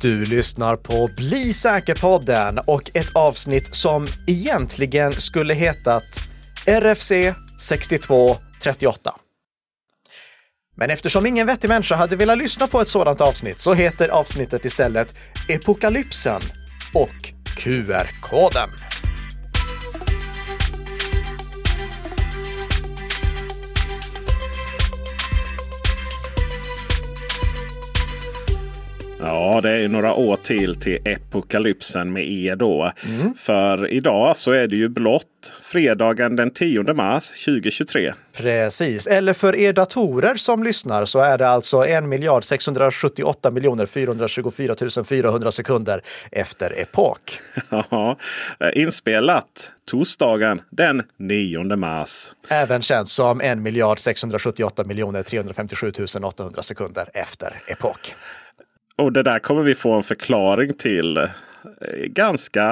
Du lyssnar på Bli säker-podden och ett avsnitt som egentligen skulle hetat RFC 6238. Men eftersom ingen vettig människa hade velat lyssna på ett sådant avsnitt så heter avsnittet istället Epokalypsen och QR-koden. Ja, det är några år till till epokalypsen med er då. Mm. För idag så är det ju blott fredagen den 10 mars 2023. Precis, eller för er datorer som lyssnar så är det alltså 1 miljard 678 miljoner 424 400 sekunder efter epok. Ja, inspelat torsdagen den 9 mars. Även känt som 1 miljard 678 miljoner 357 800 sekunder efter epok. Och det där kommer vi få en förklaring till eh, ganska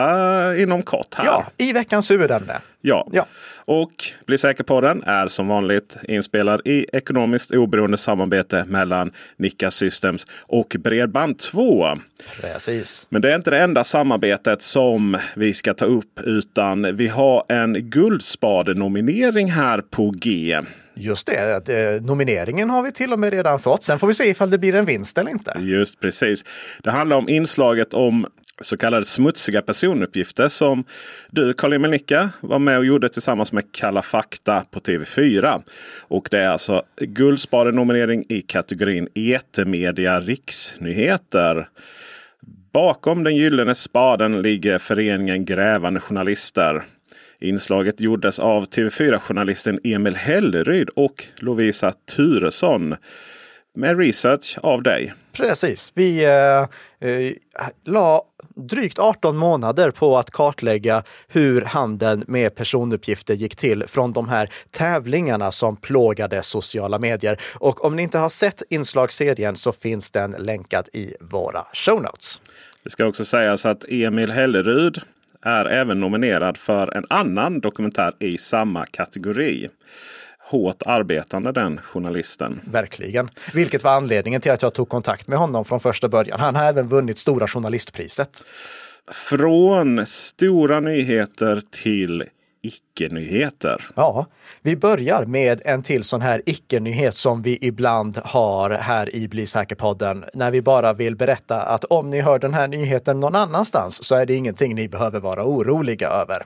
inom kort. Här. Ja, i veckans huvudämne. Ja. ja. Och Bli säker på den är som vanligt inspelad i ekonomiskt oberoende samarbete mellan Nika Systems och Bredband2. Precis. Men det är inte det enda samarbetet som vi ska ta upp utan vi har en Guldspadenominering här på G. Just det, eh, nomineringen har vi till och med redan fått. Sen får vi se ifall det blir en vinst eller inte. Just precis. Det handlar om inslaget om så kallade smutsiga personuppgifter som du Karl-Emil var med och gjorde tillsammans med Kalla fakta på TV4. Och det är alltså Guldspadenominering i kategorin Etermedia riksnyheter. Bakom den gyllene spaden ligger föreningen Grävande Journalister. Inslaget gjordes av TV4-journalisten Emil Helleryd och Lovisa Turesson. Med research av dig. Precis. Vi eh, eh, la drygt 18 månader på att kartlägga hur handeln med personuppgifter gick till från de här tävlingarna som plågade sociala medier. Och om ni inte har sett inslagsserien så finns den länkad i våra show notes. Det ska också sägas att Emil Helleryd är även nominerad för en annan dokumentär i samma kategori. Hårt arbetande den journalisten. Verkligen. Vilket var anledningen till att jag tog kontakt med honom från första början. Han har även vunnit Stora Journalistpriset. Från stora nyheter till icke-nyheter. Ja, vi börjar med en till sån här icke-nyhet som vi ibland har här i Bli säker-podden när vi bara vill berätta att om ni hör den här nyheten någon annanstans så är det ingenting ni behöver vara oroliga över.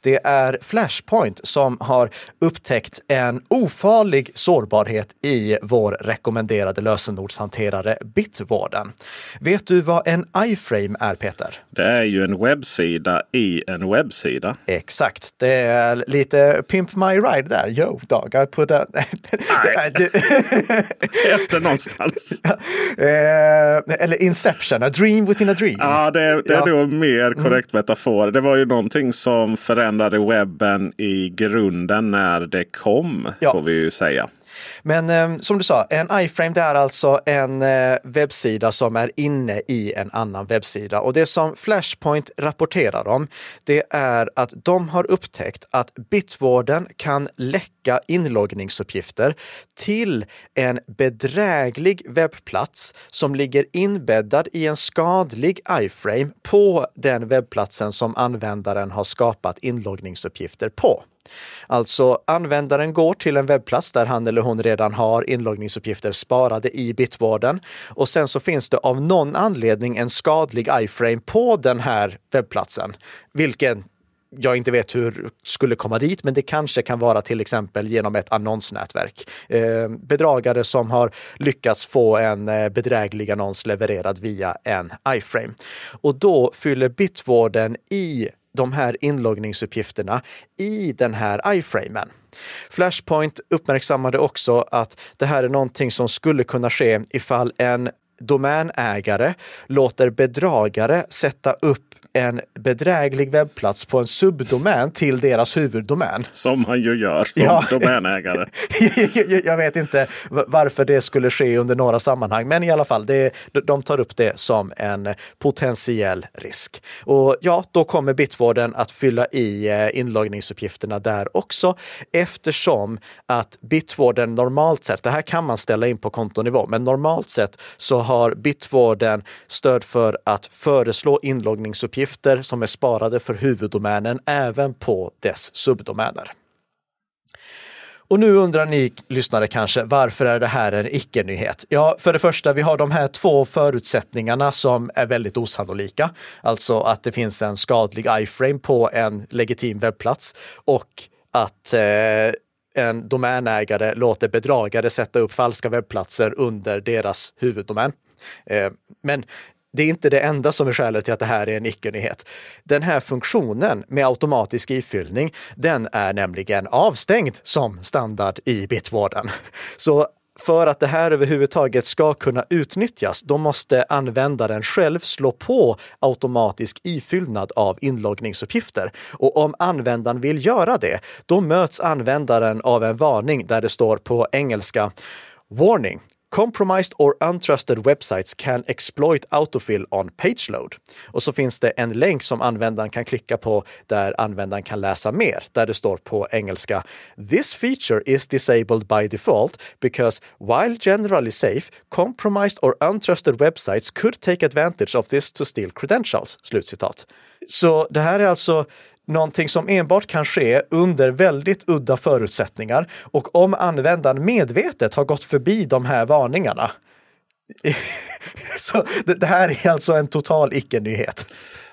Det är Flashpoint som har upptäckt en ofarlig sårbarhet i vår rekommenderade lösenordshanterare Bitwarden. Vet du vad en iframe är Peter? Det är ju en webbsida i en webbsida. Exakt. Det är lite Pimp My Ride där. Yo, dog, I put a... Nej, efter någonstans. Eh, eller Inception, a dream within a dream. Ja, det, det är nog mer mm. korrekt metafor. Det var ju någonting som förändrade webben i grunden när det kom, ja. får vi ju säga. Men eh, som du sa, en iframe det är alltså en eh, webbsida som är inne i en annan webbsida. Och det som Flashpoint rapporterar om, det är att de har upptäckt att Bitwarden kan läcka inloggningsuppgifter till en bedräglig webbplats som ligger inbäddad i en skadlig iframe på den webbplatsen som användaren har skapat inloggningsuppgifter på. Alltså användaren går till en webbplats där han eller hon redan har inloggningsuppgifter sparade i Bitwarden och sen så finns det av någon anledning en skadlig iframe på den här webbplatsen, vilken jag inte vet hur skulle komma dit, men det kanske kan vara till exempel genom ett annonsnätverk. Eh, bedragare som har lyckats få en eh, bedräglig annons levererad via en iframe. Och då fyller Bitwarden i de här inloggningsuppgifterna i den här iframen. Flashpoint uppmärksammade också att det här är någonting som skulle kunna ske ifall en domänägare låter bedragare sätta upp en bedräglig webbplats på en subdomän till deras huvuddomän. Som man ju gör som ja. domänägare. jag vet inte varför det skulle ske under några sammanhang, men i alla fall, det, de tar upp det som en potentiell risk. Och ja, då kommer Bitwarden att fylla i eh, inloggningsuppgifterna där också eftersom att Bitwarden normalt sett, det här kan man ställa in på kontonivå, men normalt sett så har Bitwarden stöd för att föreslå inloggningsuppgifter som är sparade för huvuddomänen även på dess subdomäner. Och nu undrar ni lyssnare kanske, varför är det här en icke-nyhet? Ja, för det första, vi har de här två förutsättningarna som är väldigt osannolika. Alltså att det finns en skadlig iframe på en legitim webbplats och att eh, en domänägare låter bedragare sätta upp falska webbplatser under deras huvuddomän. Eh, men det är inte det enda som är skälet till att det här är en icke-nyhet. Den här funktionen med automatisk ifyllning, den är nämligen avstängd som standard i Bitwarden. Så för att det här överhuvudtaget ska kunna utnyttjas, då måste användaren själv slå på automatisk ifyllnad av inloggningsuppgifter. Och om användaren vill göra det, då möts användaren av en varning där det står på engelska Warning! Compromised or untrusted websites can exploit autofill on page load. Och så finns det en länk som användaren kan klicka på där användaren kan läsa mer, där det står på engelska This feature is disabled by default because while generally safe, compromised or untrusted websites could take advantage of this to steal credentials. Slutcitat. Så det här är alltså någonting som enbart kan ske under väldigt udda förutsättningar och om användaren medvetet har gått förbi de här varningarna. Så det, här är alltså en total icke-nyhet.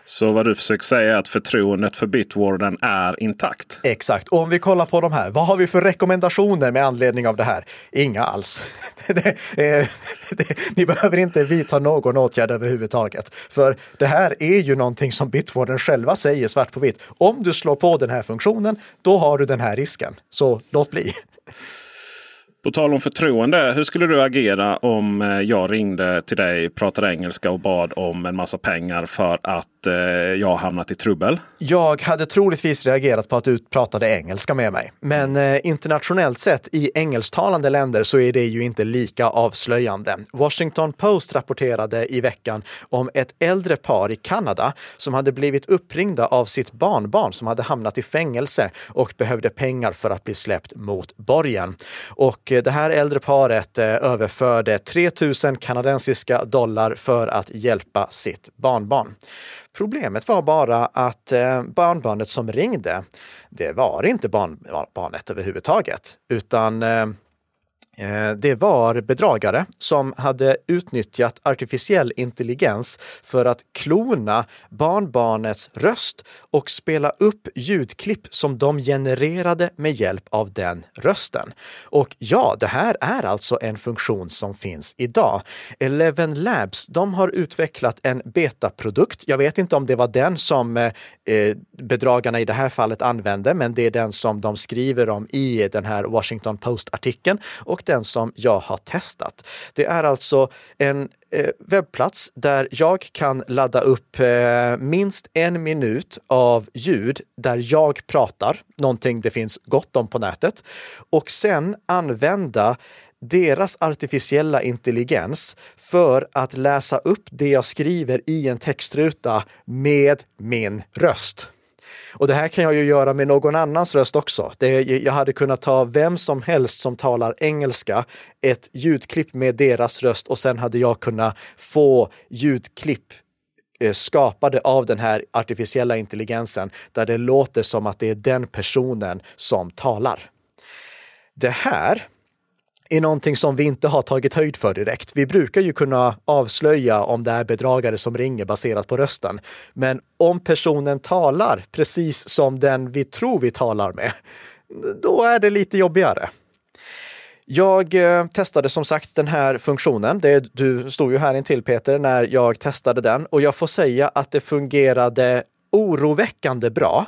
Så vad du försöker säga är att förtroendet för Bitwarden är intakt? Exakt. Och om vi kollar på de här, vad har vi för rekommendationer med anledning av det här? Inga alls. det, det, ni behöver inte vidta någon åtgärd överhuvudtaget. För det här är ju någonting som Bitwarden själva säger svart på vitt. Om du slår på den här funktionen, då har du den här risken. Så låt bli. På tal om förtroende, hur skulle du agera om eh, jag ringde till dig, pratade engelska och bad om en massa pengar för att eh, jag hamnat i trubbel? Jag hade troligtvis reagerat på att du pratade engelska med mig. Men eh, internationellt sett i engelsktalande länder så är det ju inte lika avslöjande. Washington Post rapporterade i veckan om ett äldre par i Kanada som hade blivit uppringda av sitt barnbarn som hade hamnat i fängelse och behövde pengar för att bli släppt mot borgen. Och Eh, det här äldre paret eh, överförde 3 000 kanadensiska dollar för att hjälpa sitt barnbarn. Problemet var bara att eh, barnbarnet som ringde, det var inte barnbarnet överhuvudtaget, utan Eh, det var bedragare som hade utnyttjat artificiell intelligens för att klona barnbarnets röst och spela upp ljudklipp som de genererade med hjälp av den rösten. Och ja, det här är alltså en funktion som finns idag. Eleven Labs, de har utvecklat en betaprodukt. Jag vet inte om det var den som eh, eh, bedragarna i det här fallet använde, men det är den som de skriver om i den här Washington Post-artikeln och den som jag har testat. Det är alltså en eh, webbplats där jag kan ladda upp eh, minst en minut av ljud där jag pratar, någonting det finns gott om på nätet, och sen använda deras artificiella intelligens för att läsa upp det jag skriver i en textruta med min röst. Och det här kan jag ju göra med någon annans röst också. Det, jag hade kunnat ta vem som helst som talar engelska, ett ljudklipp med deras röst och sen hade jag kunnat få ljudklipp eh, skapade av den här artificiella intelligensen där det låter som att det är den personen som talar. Det här är någonting som vi inte har tagit höjd för direkt. Vi brukar ju kunna avslöja om det är bedragare som ringer baserat på rösten. Men om personen talar precis som den vi tror vi talar med, då är det lite jobbigare. Jag eh, testade som sagt den här funktionen. Det, du stod ju här intill Peter när jag testade den och jag får säga att det fungerade oroväckande bra.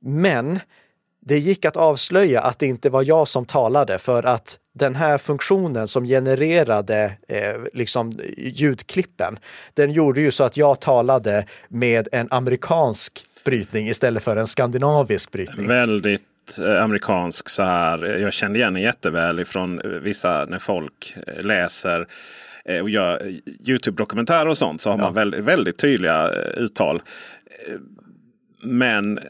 Men det gick att avslöja att det inte var jag som talade för att den här funktionen som genererade eh, liksom ljudklippen, den gjorde ju så att jag talade med en amerikansk brytning istället för en skandinavisk brytning. Väldigt eh, amerikansk så här. Jag kände igen den jätteväl ifrån eh, vissa när folk eh, läser och gör Youtube-dokumentärer och sånt så har ja. man väldigt, väldigt tydliga uttal. Men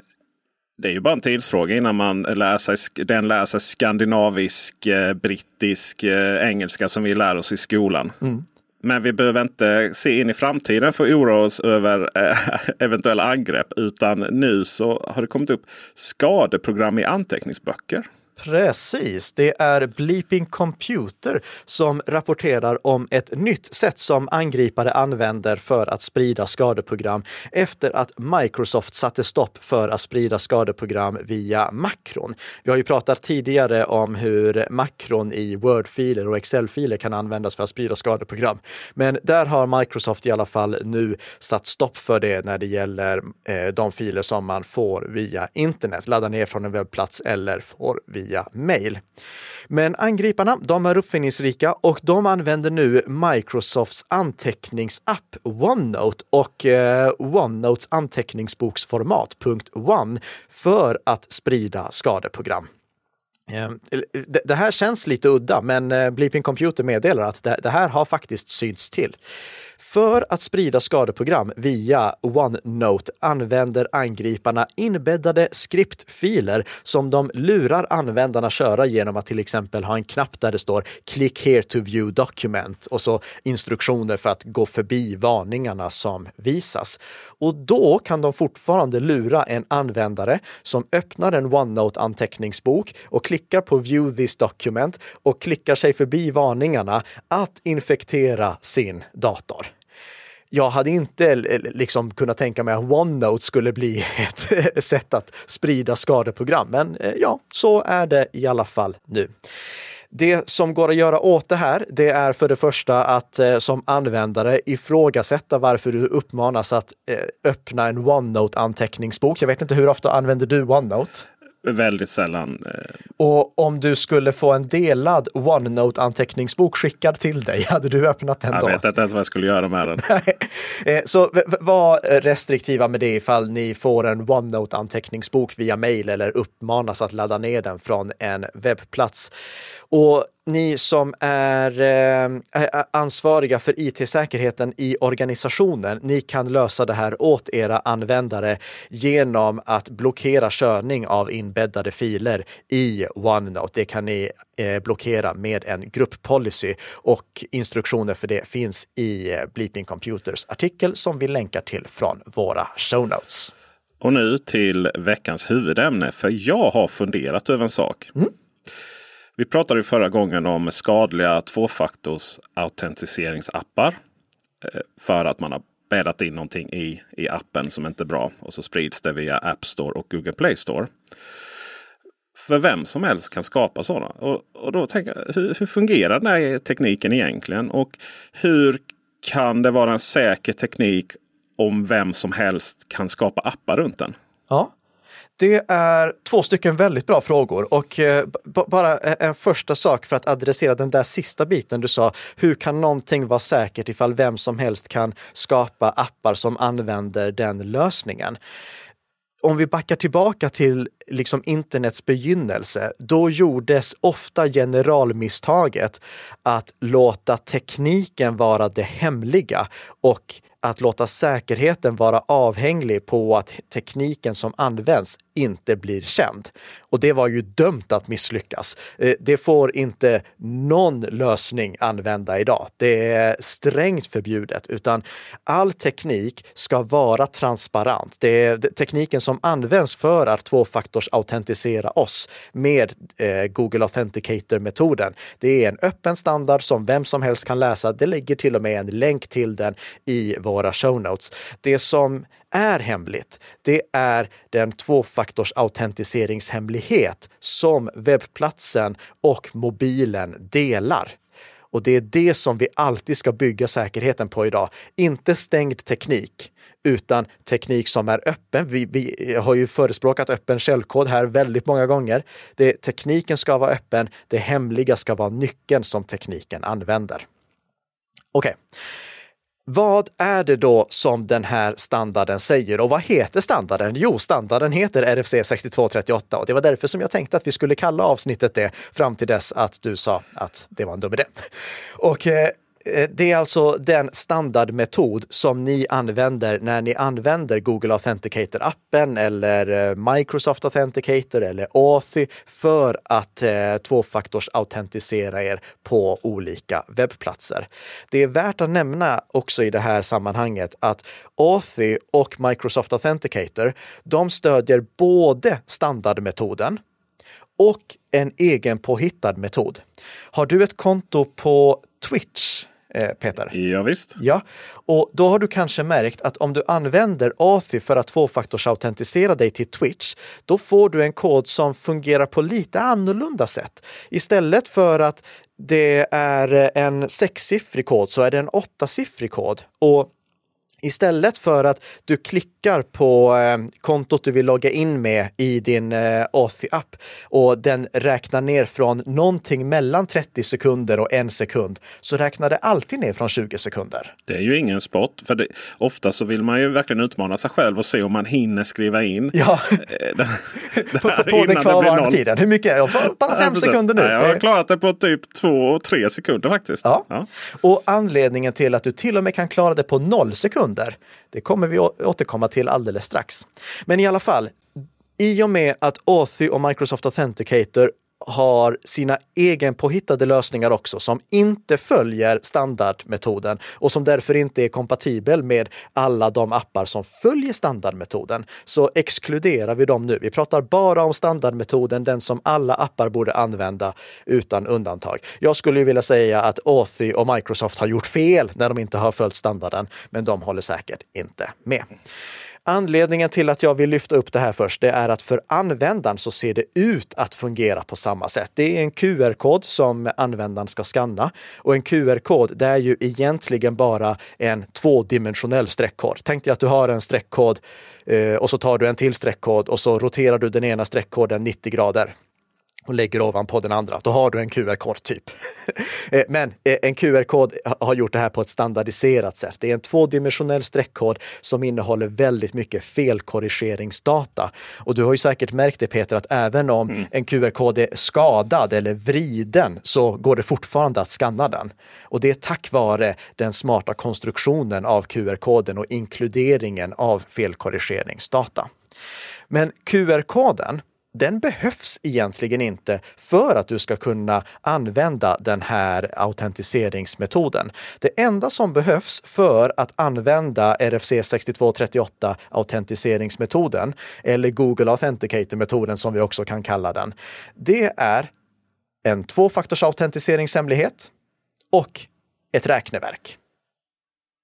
det är ju bara en tidsfråga innan man lär sig, den lär sig skandinavisk, eh, brittisk, eh, engelska som vi lär oss i skolan. Mm. Men vi behöver inte se in i framtiden för att oroa oss över eh, eventuella angrepp. Utan nu så har det kommit upp skadeprogram i anteckningsböcker. Precis, det är Bleeping Computer som rapporterar om ett nytt sätt som angripare använder för att sprida skadeprogram efter att Microsoft satte stopp för att sprida skadeprogram via makron. Vi har ju pratat tidigare om hur makron i Word-filer och Excel-filer kan användas för att sprida skadeprogram. Men där har Microsoft i alla fall nu satt stopp för det när det gäller eh, de filer som man får via internet, ladda ner från en webbplats eller får via via mail. Men angriparna, de är uppfinningsrika och de använder nu Microsofts anteckningsapp OneNote och eh, OneNotes anteckningsboksformat .one för att sprida skadeprogram. Eh, det här känns lite udda, men eh, Bleeping Computer meddelar att det här har faktiskt synts till. För att sprida skadeprogram via OneNote använder angriparna inbäddade skriptfiler som de lurar användarna köra genom att till exempel ha en knapp där det står “Click here to view document” och så instruktioner för att gå förbi varningarna som visas. Och då kan de fortfarande lura en användare som öppnar en OneNote-anteckningsbok och klickar på “View this document” och klickar sig förbi varningarna att infektera sin dator jag hade inte eh, liksom kunnat tänka mig att OneNote skulle bli ett sätt att sprida skadeprogram. Men eh, ja, så är det i alla fall nu. Det som går att göra åt det här, det är för det första att eh, som användare ifrågasätta varför du uppmanas att eh, öppna en OneNote-anteckningsbok. Jag vet inte hur ofta använder du OneNote? Väldigt sällan. Eh. Och om du skulle få en delad OneNote-anteckningsbok skickad till dig, hade du öppnat den då? Jag vet inte ens vad jag skulle göra med den. Eh, så var restriktiva med det ifall ni får en OneNote-anteckningsbok via mail eller uppmanas att ladda ner den från en webbplats. Och ni som är eh, ansvariga för it-säkerheten i organisationen, ni kan lösa det här åt era användare genom att blockera körning av inbäddade filer i OneNote. Det kan ni eh, blockera med en grupppolicy och instruktioner för det finns i eh, Bleeping Computers artikel som vi länkar till från våra show notes. Och nu till veckans huvudämne, för jag har funderat över en sak. Mm. Vi pratade förra gången om skadliga tvåfaktors autentiseringsappar. Eh, för att man har bäddat in någonting i, i appen som inte är bra. Och så sprids det via App Store och Google Play Store. För vem som helst kan skapa sådana. Och, och då tänker jag, hur, hur fungerar den här tekniken egentligen? Och hur kan det vara en säker teknik om vem som helst kan skapa appar runt den? Ja, det är två stycken väldigt bra frågor och eh, bara eh, en första sak för att adressera den där sista biten du sa. Hur kan någonting vara säkert ifall vem som helst kan skapa appar som använder den lösningen? om vi backar tillbaka till liksom internets begynnelse, då gjordes ofta generalmisstaget att låta tekniken vara det hemliga och att låta säkerheten vara avhängig på att tekniken som används inte blir känd. Och det var ju dömt att misslyckas. Eh, det får inte någon lösning använda idag. Det är strängt förbjudet, utan all teknik ska vara transparent. Det är tekniken som används för att tvåfaktorsautentisera oss med eh, Google Authenticator-metoden. Det är en öppen standard som vem som helst kan läsa. Det ligger till och med en länk till den i våra show notes. Det som är hemligt, det är den tvåfaktorsautentiseringshemlighet som webbplatsen och mobilen delar. Och det är det som vi alltid ska bygga säkerheten på idag. Inte stängd teknik, utan teknik som är öppen. Vi, vi har ju förespråkat öppen källkod här väldigt många gånger. Det, tekniken ska vara öppen, det hemliga ska vara nyckeln som tekniken använder. Okej. Okay. Vad är det då som den här standarden säger och vad heter standarden? Jo, standarden heter RFC 6238 och det var därför som jag tänkte att vi skulle kalla avsnittet det fram till dess att du sa att det var en dum idé. Och eh, Eh, det är alltså den standardmetod som ni använder när ni använder Google Authenticator-appen eller eh, Microsoft Authenticator eller Authy för att eh, tvåfaktorsautentisera er på olika webbplatser. Det är värt att nämna också i det här sammanhanget att Authy och Microsoft Authenticator, de stödjer både standardmetoden och en egen påhittad metod. Har du ett konto på Twitch Peter. Ja, visst. Ja, och då har du kanske märkt att om du använder Authy för att tvåfaktorsautentisera dig till Twitch, då får du en kod som fungerar på lite annorlunda sätt. Istället för att det är en sexsiffrig kod så är det en åttasiffrig kod. Och Istället för att du klickar på eh, kontot du vill logga in med i din eh, Authy-app och den räknar ner från någonting mellan 30 sekunder och en sekund, så räknar det alltid ner från 20 sekunder. Det är ju ingen sport. För det, ofta så vill man ju verkligen utmana sig själv och se om man hinner skriva in. Ja, det, det på, på, på den kvarvarande tiden. Hur mycket? Jag bara fem ja, sekunder nu. Nej, jag har klarat det på typ två, tre sekunder faktiskt. Ja. ja. Och anledningen till att du till och med kan klara det på noll sekunder händer. Det kommer vi återkomma till alldeles strax. Men i alla fall, i och med att Authy och Microsoft Authenticator har sina egen påhittade lösningar också som inte följer standardmetoden och som därför inte är kompatibel med alla de appar som följer standardmetoden. Så exkluderar vi dem nu. Vi pratar bara om standardmetoden, den som alla appar borde använda utan undantag. Jag skulle vilja säga att Authy och Microsoft har gjort fel när de inte har följt standarden, men de håller säkert inte med. Anledningen till att jag vill lyfta upp det här först, det är att för användaren så ser det ut att fungera på samma sätt. Det är en QR-kod som användaren ska skanna och en QR-kod, det är ju egentligen bara en tvådimensionell streckkod. Tänk dig att du har en streckkod eh, och så tar du en till streckkod och så roterar du den ena streckkoden 90 grader och lägger ovanpå den andra. Då har du en QR-kod typ. Eh, men eh, en QR-kod har gjort det här på ett standardiserat sätt. Det är en tvådimensionell streckkod som innehåller väldigt mycket felkorrigeringsdata. Och du har ju säkert märkt det Peter, att även om mm. en QR-kod är skadad eller vriden så går det fortfarande att skanna den. Och det är tack vare den smarta konstruktionen av QR-koden och inkluderingen av felkorrigeringsdata. Men QR-koden den behövs egentligen inte för att du ska kunna använda den här autentiseringsmetoden. Det enda som behövs för att använda RFC 6238 autentiseringsmetoden eller Google Authenticator-metoden som vi också kan kalla den, det är en tvåfaktorsautentiseringshemlighet och ett räkneverk.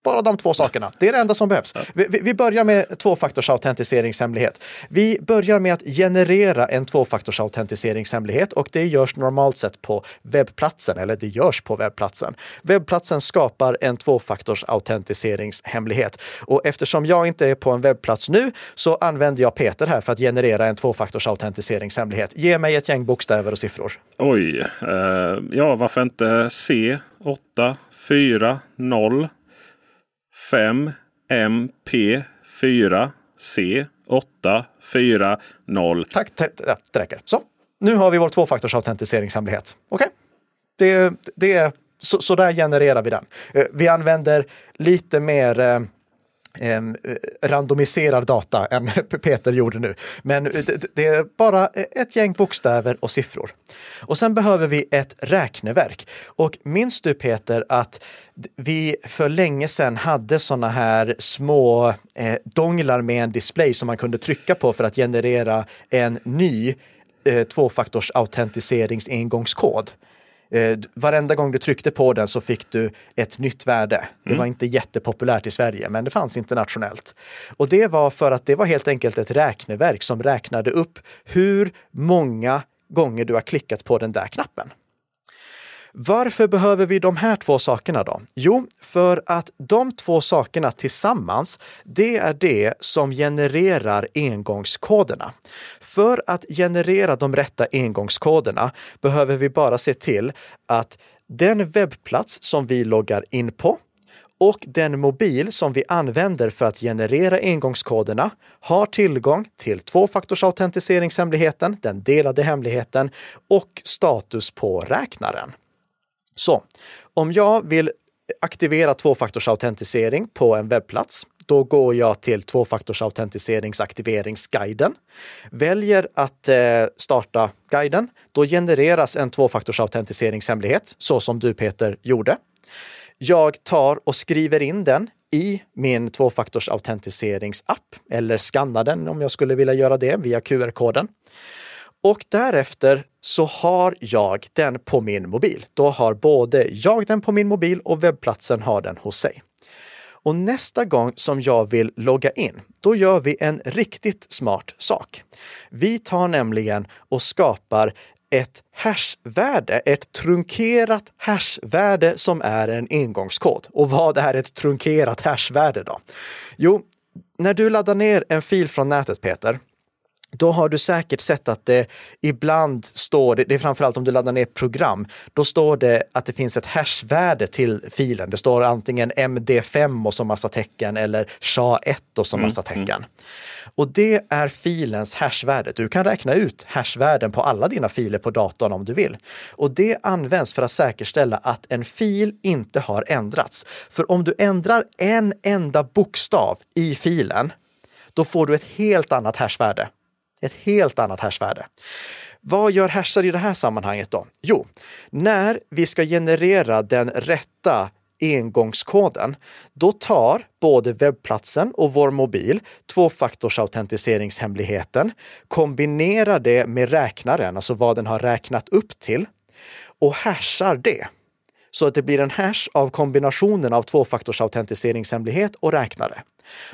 Bara de två sakerna. Det är det enda som behövs. Vi, vi börjar med tvåfaktorsautentiseringshemlighet. Vi börjar med att generera en tvåfaktorsautentiseringshemlighet och det görs normalt sett på webbplatsen, eller det görs på webbplatsen. Webbplatsen skapar en tvåfaktorsautentiseringshemlighet. Och eftersom jag inte är på en webbplats nu så använder jag Peter här för att generera en tvåfaktorsautentiseringshemlighet. Ge mig ett gäng bokstäver och siffror. Oj, uh, ja varför inte C 8 4 0 5 MP 4 C 8 4 0. Tack, det räcker. Så, nu har vi vår tvåfaktorsautentiseringshemlighet. Okej, okay. det, det, så, så där genererar vi den. Eh, vi använder lite mer eh, eh, randomiserad data än Peter gjorde nu. Men eh, det, det, är bara eh, ett gäng bokstäver och siffror. Och sen behöver vi ett räkneverk. Och minns du Peter att vi för länge sedan hade sådana här små eh, donglar med en display som man kunde trycka på för att generera en ny eh, tvåfaktors. Eh, varenda gång du tryckte på den så fick du ett nytt värde. Det mm. var inte jättepopulärt i Sverige, men det fanns internationellt. Och det var för att det var helt enkelt ett räkneverk som räknade upp hur många gånger du har klickat på den där knappen. Varför behöver vi de här två sakerna då? Jo, för att de två sakerna tillsammans, det är det som genererar engångskoderna. För att generera de rätta engångskoderna behöver vi bara se till att den webbplats som vi loggar in på och den mobil som vi använder för att generera engångskoderna har tillgång till tvåfaktorsautentiseringshemligheten, den delade hemligheten och status på räknaren. Så om jag vill aktivera tvåfaktorsautentisering på en webbplats, då går jag till tvåfaktorsautentiseringsaktiveringsguiden, väljer att eh, starta guiden. Då genereras en tvåfaktorsautentiseringshemlighet, så som du Peter gjorde. Jag tar och skriver in den i min tvåfaktorsautentiseringsapp eller skannar den om jag skulle vilja göra det via QR-koden. Och därefter så har jag den på min mobil. Då har både jag den på min mobil och webbplatsen har den hos sig. Och nästa gång som jag vill logga in, då gör vi en riktigt smart sak. Vi tar nämligen och skapar ett hashvärde, ett trunkerat hashvärde som är en engångskod. Och vad är ett trunkerat hashvärde då? Jo, när du laddar ner en fil från nätet, Peter, då har du säkert sett att det ibland står, det är framförallt om du laddar ner program, då står det att det finns ett hashvärde till filen. Det står antingen MD5 och så massa tecken eller SHA-1 och så massa mm, mm. tecken. Mm. Och det är filens hashvärde. Du kan räkna ut hashvärden på alla dina filer på datorn om du vill. Och det används för att säkerställa att en fil inte har ändrats. För om du ändrar en enda bokstav i filen, då får du ett helt annat hashvärde. Ett helt annat hashvärde. Vad gör hashar i det här sammanhanget då? Jo, när vi ska generera den rätta engångskoden, då tar både webbplatsen och vår mobil tvåfaktorsautentiseringshemligheten, kombinerar det med räknaren, alltså vad den har räknat upp till och hashar det. Så att det blir en hash av kombinationen av tvåfaktorsautentiseringshemlighet och räknare.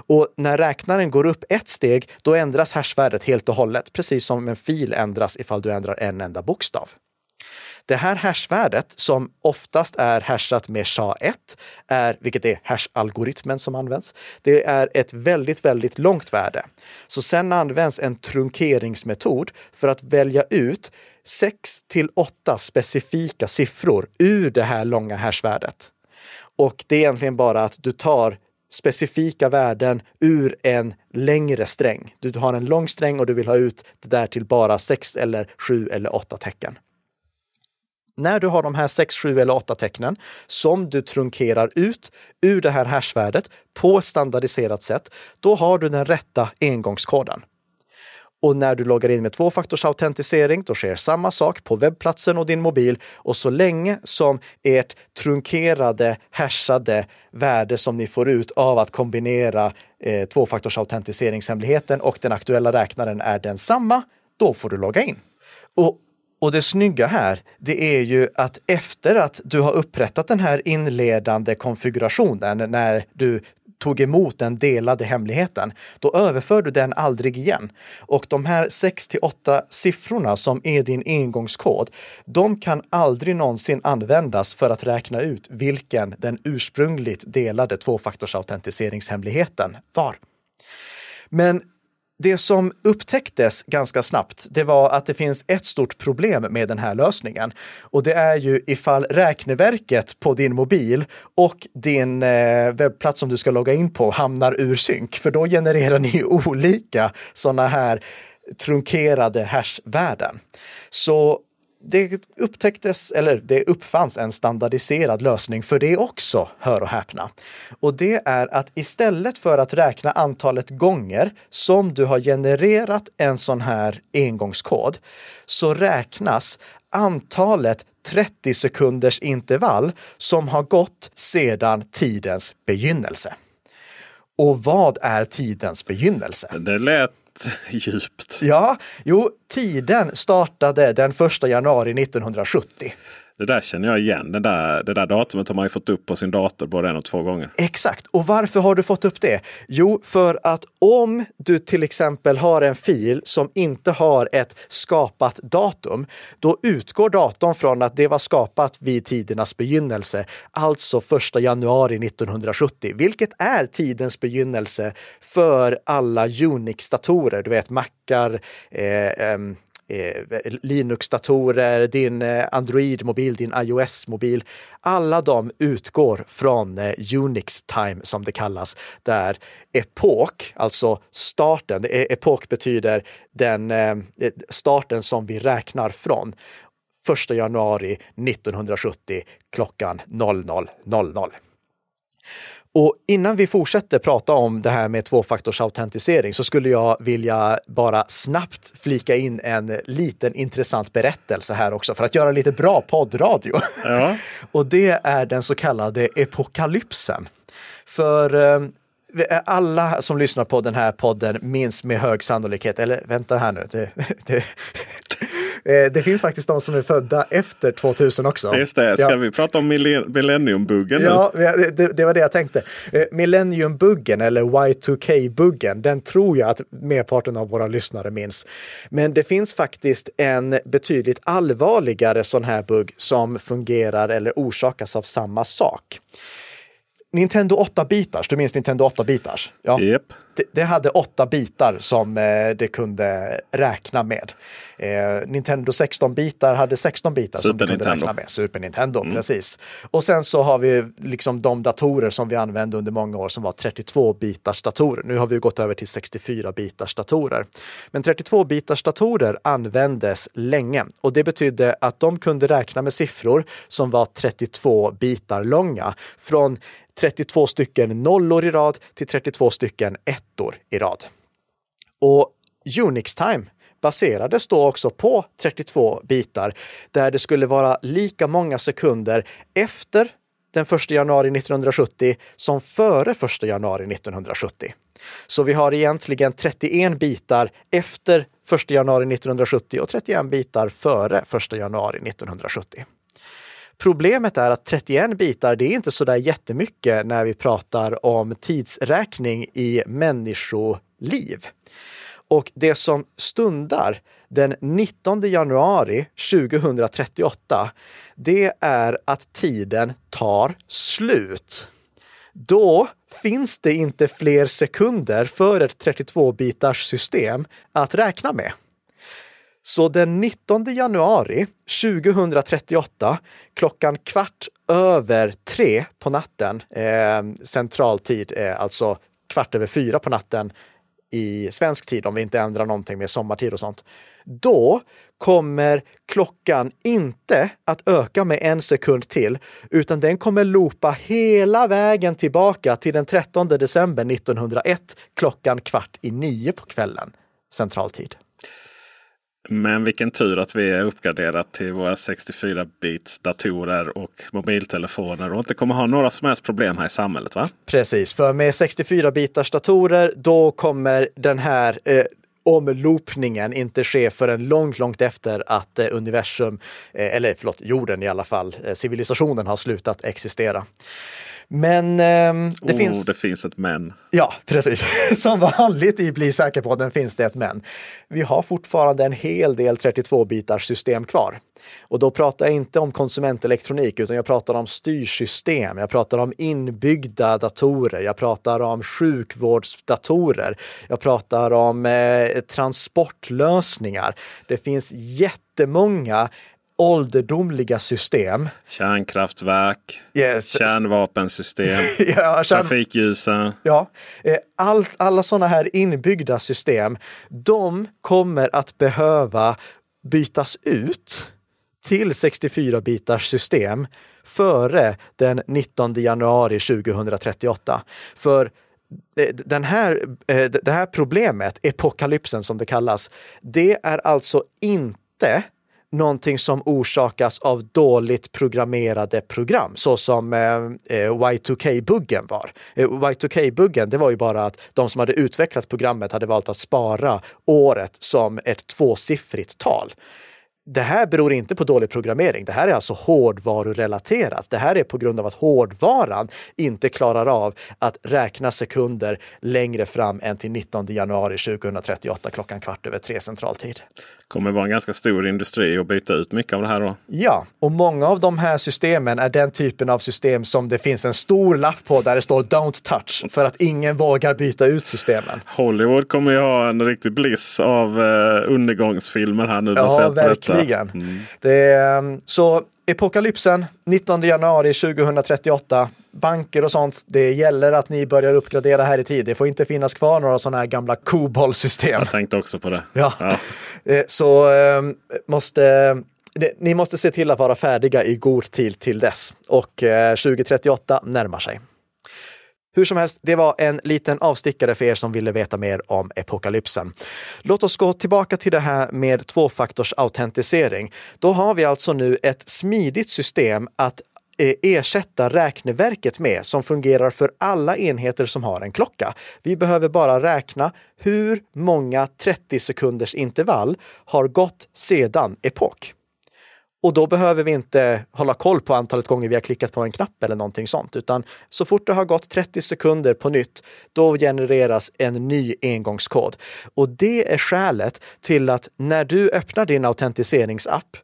Och när räknaren går upp ett steg, då ändras hashvärdet helt och hållet, precis som en fil ändras ifall du ändrar en enda bokstav. Det här hashvärdet som oftast är hashat med SHA-1, är, vilket är hash-algoritmen som används, det är ett väldigt, väldigt långt värde. Så sen används en trunkeringsmetod för att välja ut 6 till 8 specifika siffror ur det här långa hashvärdet. Och det är egentligen bara att du tar specifika värden ur en längre sträng. Du har en lång sträng och du vill ha ut det där till bara sex eller sju eller åtta tecken. När du har de här 6, 7 eller 8 tecknen som du trunkerar ut ur det här hashvärdet på ett standardiserat sätt, då har du den rätta engångskoden. Och när du loggar in med tvåfaktorsautentisering, då sker samma sak på webbplatsen och din mobil. Och så länge som ert trunkerade, hashade värde som ni får ut av att kombinera eh, tvåfaktorsautentiseringshemligheten och den aktuella räknaren är densamma, då får du logga in. Och och det snygga här, det är ju att efter att du har upprättat den här inledande konfigurationen när du tog emot den delade hemligheten, då överför du den aldrig igen. Och de här 6 till 8 siffrorna som är din engångskod, de kan aldrig någonsin användas för att räkna ut vilken den ursprungligt delade tvåfaktorsautentiseringshemligheten var. Men det som upptäcktes ganska snabbt, det var att det finns ett stort problem med den här lösningen. Och det är ju ifall räkneverket på din mobil och din eh, webbplats som du ska logga in på hamnar ur synk. För då genererar ni olika sådana här trunkerade hashvärden. Så det upptäcktes, eller det uppfanns en standardiserad lösning för det också, hör och häpna. Och det är att istället för att räkna antalet gånger som du har genererat en sån här engångskod, så räknas antalet 30 sekunders intervall som har gått sedan tidens begynnelse. Och vad är tidens begynnelse? Det lät djupt. Ja, jo, tiden startade den 1 januari 1970. Det där känner jag igen. Det där, det där datumet har man ju fått upp på sin dator både en och två gånger. Exakt. Och varför har du fått upp det? Jo, för att om du till exempel har en fil som inte har ett skapat datum, då utgår datorn från att det var skapat vid tidernas begynnelse, alltså 1 januari 1970, vilket är tidens begynnelse för alla Unix-datorer, du vet Macar, eh, eh, Eh, Linux-datorer, din eh, Android-mobil, din iOS-mobil. Alla de utgår från eh, Unix time som det kallas, där epok, alltså starten, epok betyder den eh, starten som vi räknar från. 1 januari 1970 klockan 00.00. Och innan vi fortsätter prata om det här med tvåfaktorsautentisering så skulle jag vilja bara snabbt flika in en liten intressant berättelse här också för att göra lite bra poddradio. Ja. och det är den så kallade epokalypsen. För eh, alla som lyssnar på den här podden minns med hög sannolikhet, eller vänta här nu, det, det, det finns faktiskt de som är födda efter 2000 också. Just det, ska ja. vi prata om millenniumbuggen nu? Ja, det, det, var det jag tänkte. Eh, millenniumbuggen eller Y2K-buggen, den tror jag att merparten av våra lyssnare minns. Men det finns faktiskt en betydligt allvarligare sån här bugg som fungerar eller orsakas av samma sak. Nintendo 8-bitars, du minns Nintendo 8-bitars? Ja. Yep. Det, det, hade åtta bitar som eh, det kunde räkna med. Eh, Nintendo 16-bitar hade 16 bitar Super som det kunde räkna med. Super Nintendo, mm. precis. Och sen så har vi liksom de datorer som vi använde under många år som var 32-bitars datorer. Nu har vi gått över till 64-bitars datorer. Men 32-bitars datorer användes länge och det betydde att de kunde räkna med siffror som var 32 bitar långa. Från 32 stycken nollor i rad till 32 stycken ettor i rad. Och Unix Time baserades då också på 32 bitar där det skulle vara lika många sekunder efter den 1 januari 1970 som före 1 januari 1970. Så vi har egentligen 31 bitar efter 1 januari 1970 och 31 bitar före 1 januari 1970. Problemet är att 31 bitar, det är inte så där jättemycket när vi pratar om tidsräkning i människoliv. Och det som stundar den 19 januari 2038, det är att tiden tar slut. Då finns det inte fler sekunder för ett 32-bitars system att räkna med. Så den 19 januari 2038 klockan kvart över tre på natten, eh, central tid, eh, alltså kvart över fyra på natten i svensk tid, om vi inte ändrar någonting med sommartid och sånt, då kommer klockan inte att öka med en sekund till, utan den kommer loopa hela vägen tillbaka till den 13 december 1901 klockan kvart i nio på kvällen, central tid. Men vilken tur att vi är uppgraderat till våra 64-bits datorer och mobiltelefoner och inte kommer ha några som helst problem här i samhället. va? Precis, för med 64-bitars datorer då kommer den här eh, omloopningen inte ske förrän långt, långt efter att eh, universum, eh, eller förlåt, jorden i alla fall, eh, civilisationen har slutat existera. Men eh, det oh, finns... Det finns ett men. Ja, precis. Som vanligt i Bli säker på den finns det ett men. Vi har fortfarande en hel del 32-bitars system kvar. Och då pratar jag inte om konsumentelektronik, utan jag pratar om styrsystem. Jag pratar om inbyggda datorer. Jag pratar om sjukvårdsdatorer. Jag pratar om eh, transportlösningar. Det finns jättemånga ålderdomliga system. Kärnkraftverk, yes. kärnvapensystem, ja, kärn... trafikljusen. Ja, eh, Allt, alla sådana här inbyggda system, de kommer att behöva bytas ut till 64-bitars system före den 19 januari 2038. För eh, den här, eh, det här problemet, epokalypsen som det kallas, det är alltså inte någonting som orsakas av dåligt programmerade program, så som eh, eh Y2K-buggen var. Eh, Y2K-buggen, det var ju bara att de som hade utvecklat programmet hade valt att spara året som ett tvåsiffrigt tal det här beror inte på dålig programmering. Det här är alltså hårdvarurelaterat. Det här är på grund av att hårdvaran inte klarar av att räkna sekunder längre fram än till 19 januari 2038 klockan kvart över tre centraltid. kommer vara en ganska stor industri att byta ut mycket av det här då. Ja, och många av de här systemen är den typen av system som det finns en stor lapp på där det står Don't touch för att ingen vågar byta ut systemen. Hollywood kommer ju ha en riktig bliss av eh, undergångsfilmer här nu. Ja, verkligen. Mm. Det, ehm, så Epokalypsen 19 januari 2038. Banker och sånt, det gäller att ni börjar uppgradera här i tid. Det får inte finnas kvar några sådana här gamla kobollsystem. Jag tänkte också på det. Ja. ja. Eh, så ehm, måste ni måste se till att vara färdiga i god tid till dess. Och 2038 eh, närmar sig. Hur som helst, det var en liten avstickare för er som ville veta mer om epokalypsen. Låt oss gå tillbaka till det här med tvåfaktorsautentisering. Då har vi alltså nu ett smidigt system att eh, ersätta räkneverket med som fungerar för alla enheter som har en klocka. Vi behöver bara räkna hur många 30 sekunders intervall har gått sedan epok. Och då behöver vi inte hålla koll på antalet gånger vi har klickat på en knapp eller någonting sånt, utan så fort det har gått 30 sekunder på nytt, då genereras en ny engångskod. Och det är skälet till att när du öppnar din autentiseringsapp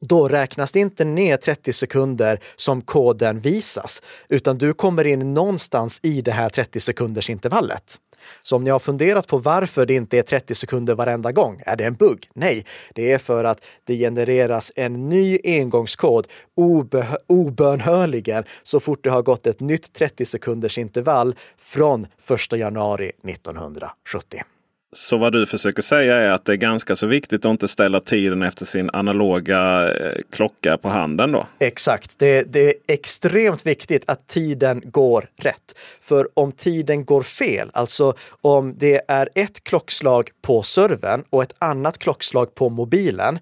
då räknas det inte ner 30 sekunder som koden visas, utan du kommer in någonstans i det här 30 sekunders intervallet. Så om ni har funderat på varför det inte är 30 sekunder varenda gång, är det en bugg? Nej, det är för att det genereras en ny engångskod obönhörligen så fort det har gått ett nytt 30 sekunders intervall från 1 januari 1970. Så vad du försöker säga är att det är ganska så viktigt att inte ställa tiden efter sin analoga eh, klocka på handen då? Exakt. Det, det, är extremt viktigt att tiden går rätt. För om tiden går fel, alltså om det är ett klockslag på servern och ett annat klockslag på mobilen,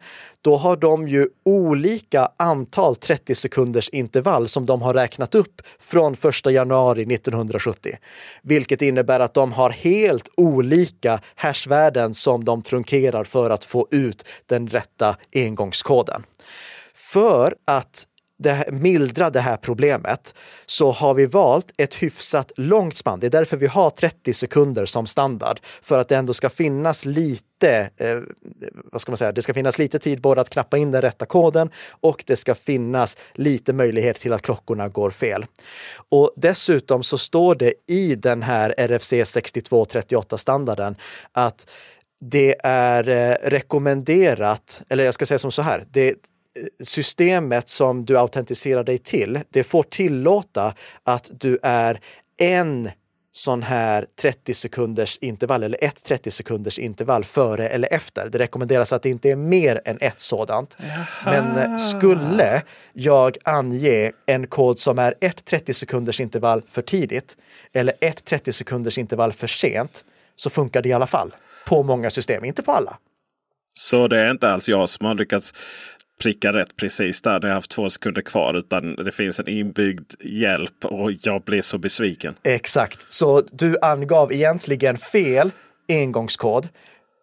då har de ju olika antal 30 sekunders intervall som de har räknat upp från 1 januari 1970. Vilket innebär att de har helt olika hashvärden som de trunkerar för att få ut den rätta engångskoden. För att det, mildra det här problemet så har vi valt ett hyfsat långt spann. Det är därför vi har 30 sekunder som standard. För att det ändå ska finnas lite, eh, vad ska man säga, det ska finnas lite tid både att knappa in den rätta koden och det ska finnas lite möjlighet till att klockorna går fel. Och dessutom så står det i den här RFC 6238 standarden att det är eh, rekommenderat, eller jag ska säga som så här, det, systemet som du autentiserar dig till, det får tillåta att du är en sån här 30 sekunders intervall eller ett 30 sekunders intervall före eller efter. Det rekommenderas att det inte är mer än ett sådant. Jaha. Men eh, skulle jag ange en kod som är ett 30 sekunders intervall för tidigt eller ett 30 sekunders intervall för sent så funkar det i alla fall på många system, inte på alla. Så det är inte alls jag som har lyckats pricka rätt precis där när jag haft två sekunder kvar. Utan det finns en inbyggd hjälp och jag blir så besviken. Exakt, så du angav egentligen fel engångskod.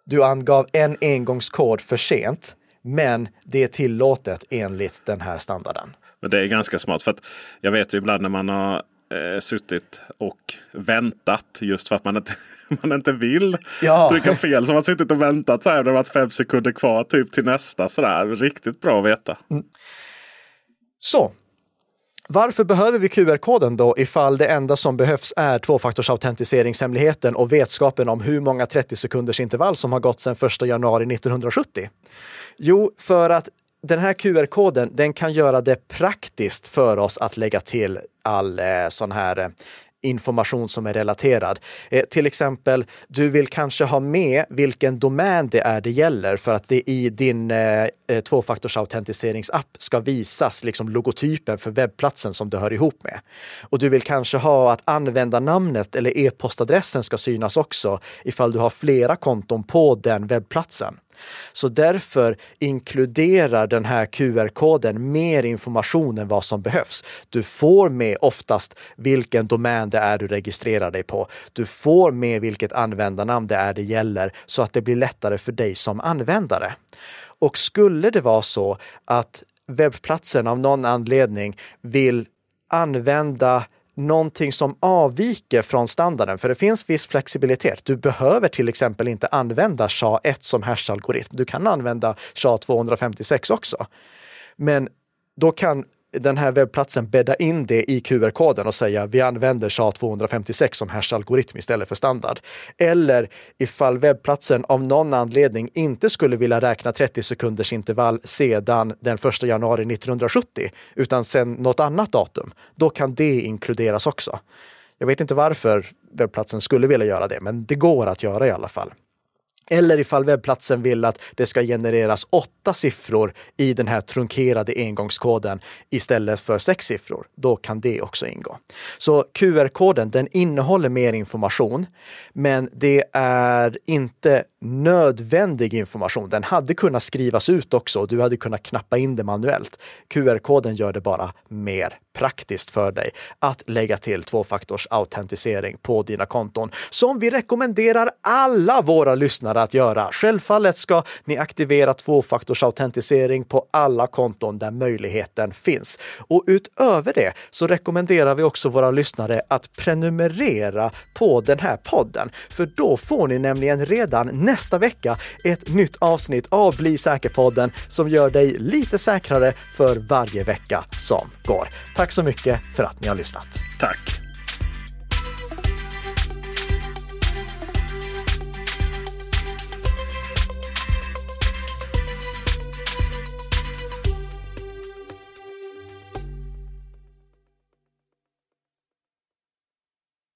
Du angav en engångskod för sent, men det är tillåtet enligt den här standarden. Men det är ganska smart för att jag vet ju ibland när man har eh, suttit och väntat just för att man inte, man inte vill ja. trycka fel. Så man har suttit och väntat så här. Det har varit fem sekunder kvar typ till nästa. Sådär. Riktigt bra att veta. Mm. Så, varför behöver vi QR-koden då ifall det enda som behövs är tvåfaktorsautentiseringshemligheten och vetskapen om hur många 30 sekunders intervall som har gått sedan 1 januari 1970? Jo, för att den här QR-koden, den kan göra det praktiskt för oss att lägga till all eh, sån här eh, information som är relaterad. Eh, till exempel, du vill kanske ha med vilken domän det är det gäller för att det i din eh, eh tvåfaktorsautentiseringsapp ska visas liksom logotypen för webbplatsen som du hör ihop med. Och du vill kanske ha att användarnamnet eller e-postadressen ska synas också ifall du har flera konton på den webbplatsen. Så därför inkluderar den här QR-koden mer information än vad som behövs. Du får med oftast vilken domän det är du registrerar dig på. Du får med vilket användarnamn det är det gäller så att det blir lättare för dig som användare. Och skulle det vara så att webbplatsen av någon anledning vill använda någonting som avviker från standarden, för det finns viss flexibilitet. Du behöver till exempel inte använda SHA-1 som hash-algoritm. Du kan använda SHA-256 också. Men då kan den här webbplatsen bädda in det i QR-koden och säga vi använder SHA-256 som hash-algoritm istället för standard. Eller ifall webbplatsen av någon anledning inte skulle vilja räkna 30 sekunders intervall sedan den 1 januari 1970, utan sedan något annat datum, då kan det inkluderas också. Jag vet inte varför webbplatsen skulle vilja göra det, men det går att göra i alla fall. Eller ifall webbplatsen vill att det ska genereras åtta siffror i den här trunkerade engångskoden istället för sex siffror, då kan det också ingå. Så QR-koden, den innehåller mer information, men det är inte nödvändig information. Den hade kunnat skrivas ut också och du hade kunnat knappa in det manuellt. QR-koden gör det bara mer praktiskt för dig att lägga till tvåfaktorsautentisering på dina konton som vi rekommenderar alla våra lyssnare att göra. Självfallet ska ni aktivera tvåfaktorsautentisering på alla konton där möjligheten finns. Och utöver det så rekommenderar vi också våra lyssnare att prenumerera på den här podden, för då får ni nämligen redan nästa vecka ett nytt avsnitt av Bli säker-podden som gör dig lite säkrare för varje vecka som går. Tack så mycket för att ni har lyssnat. Tack!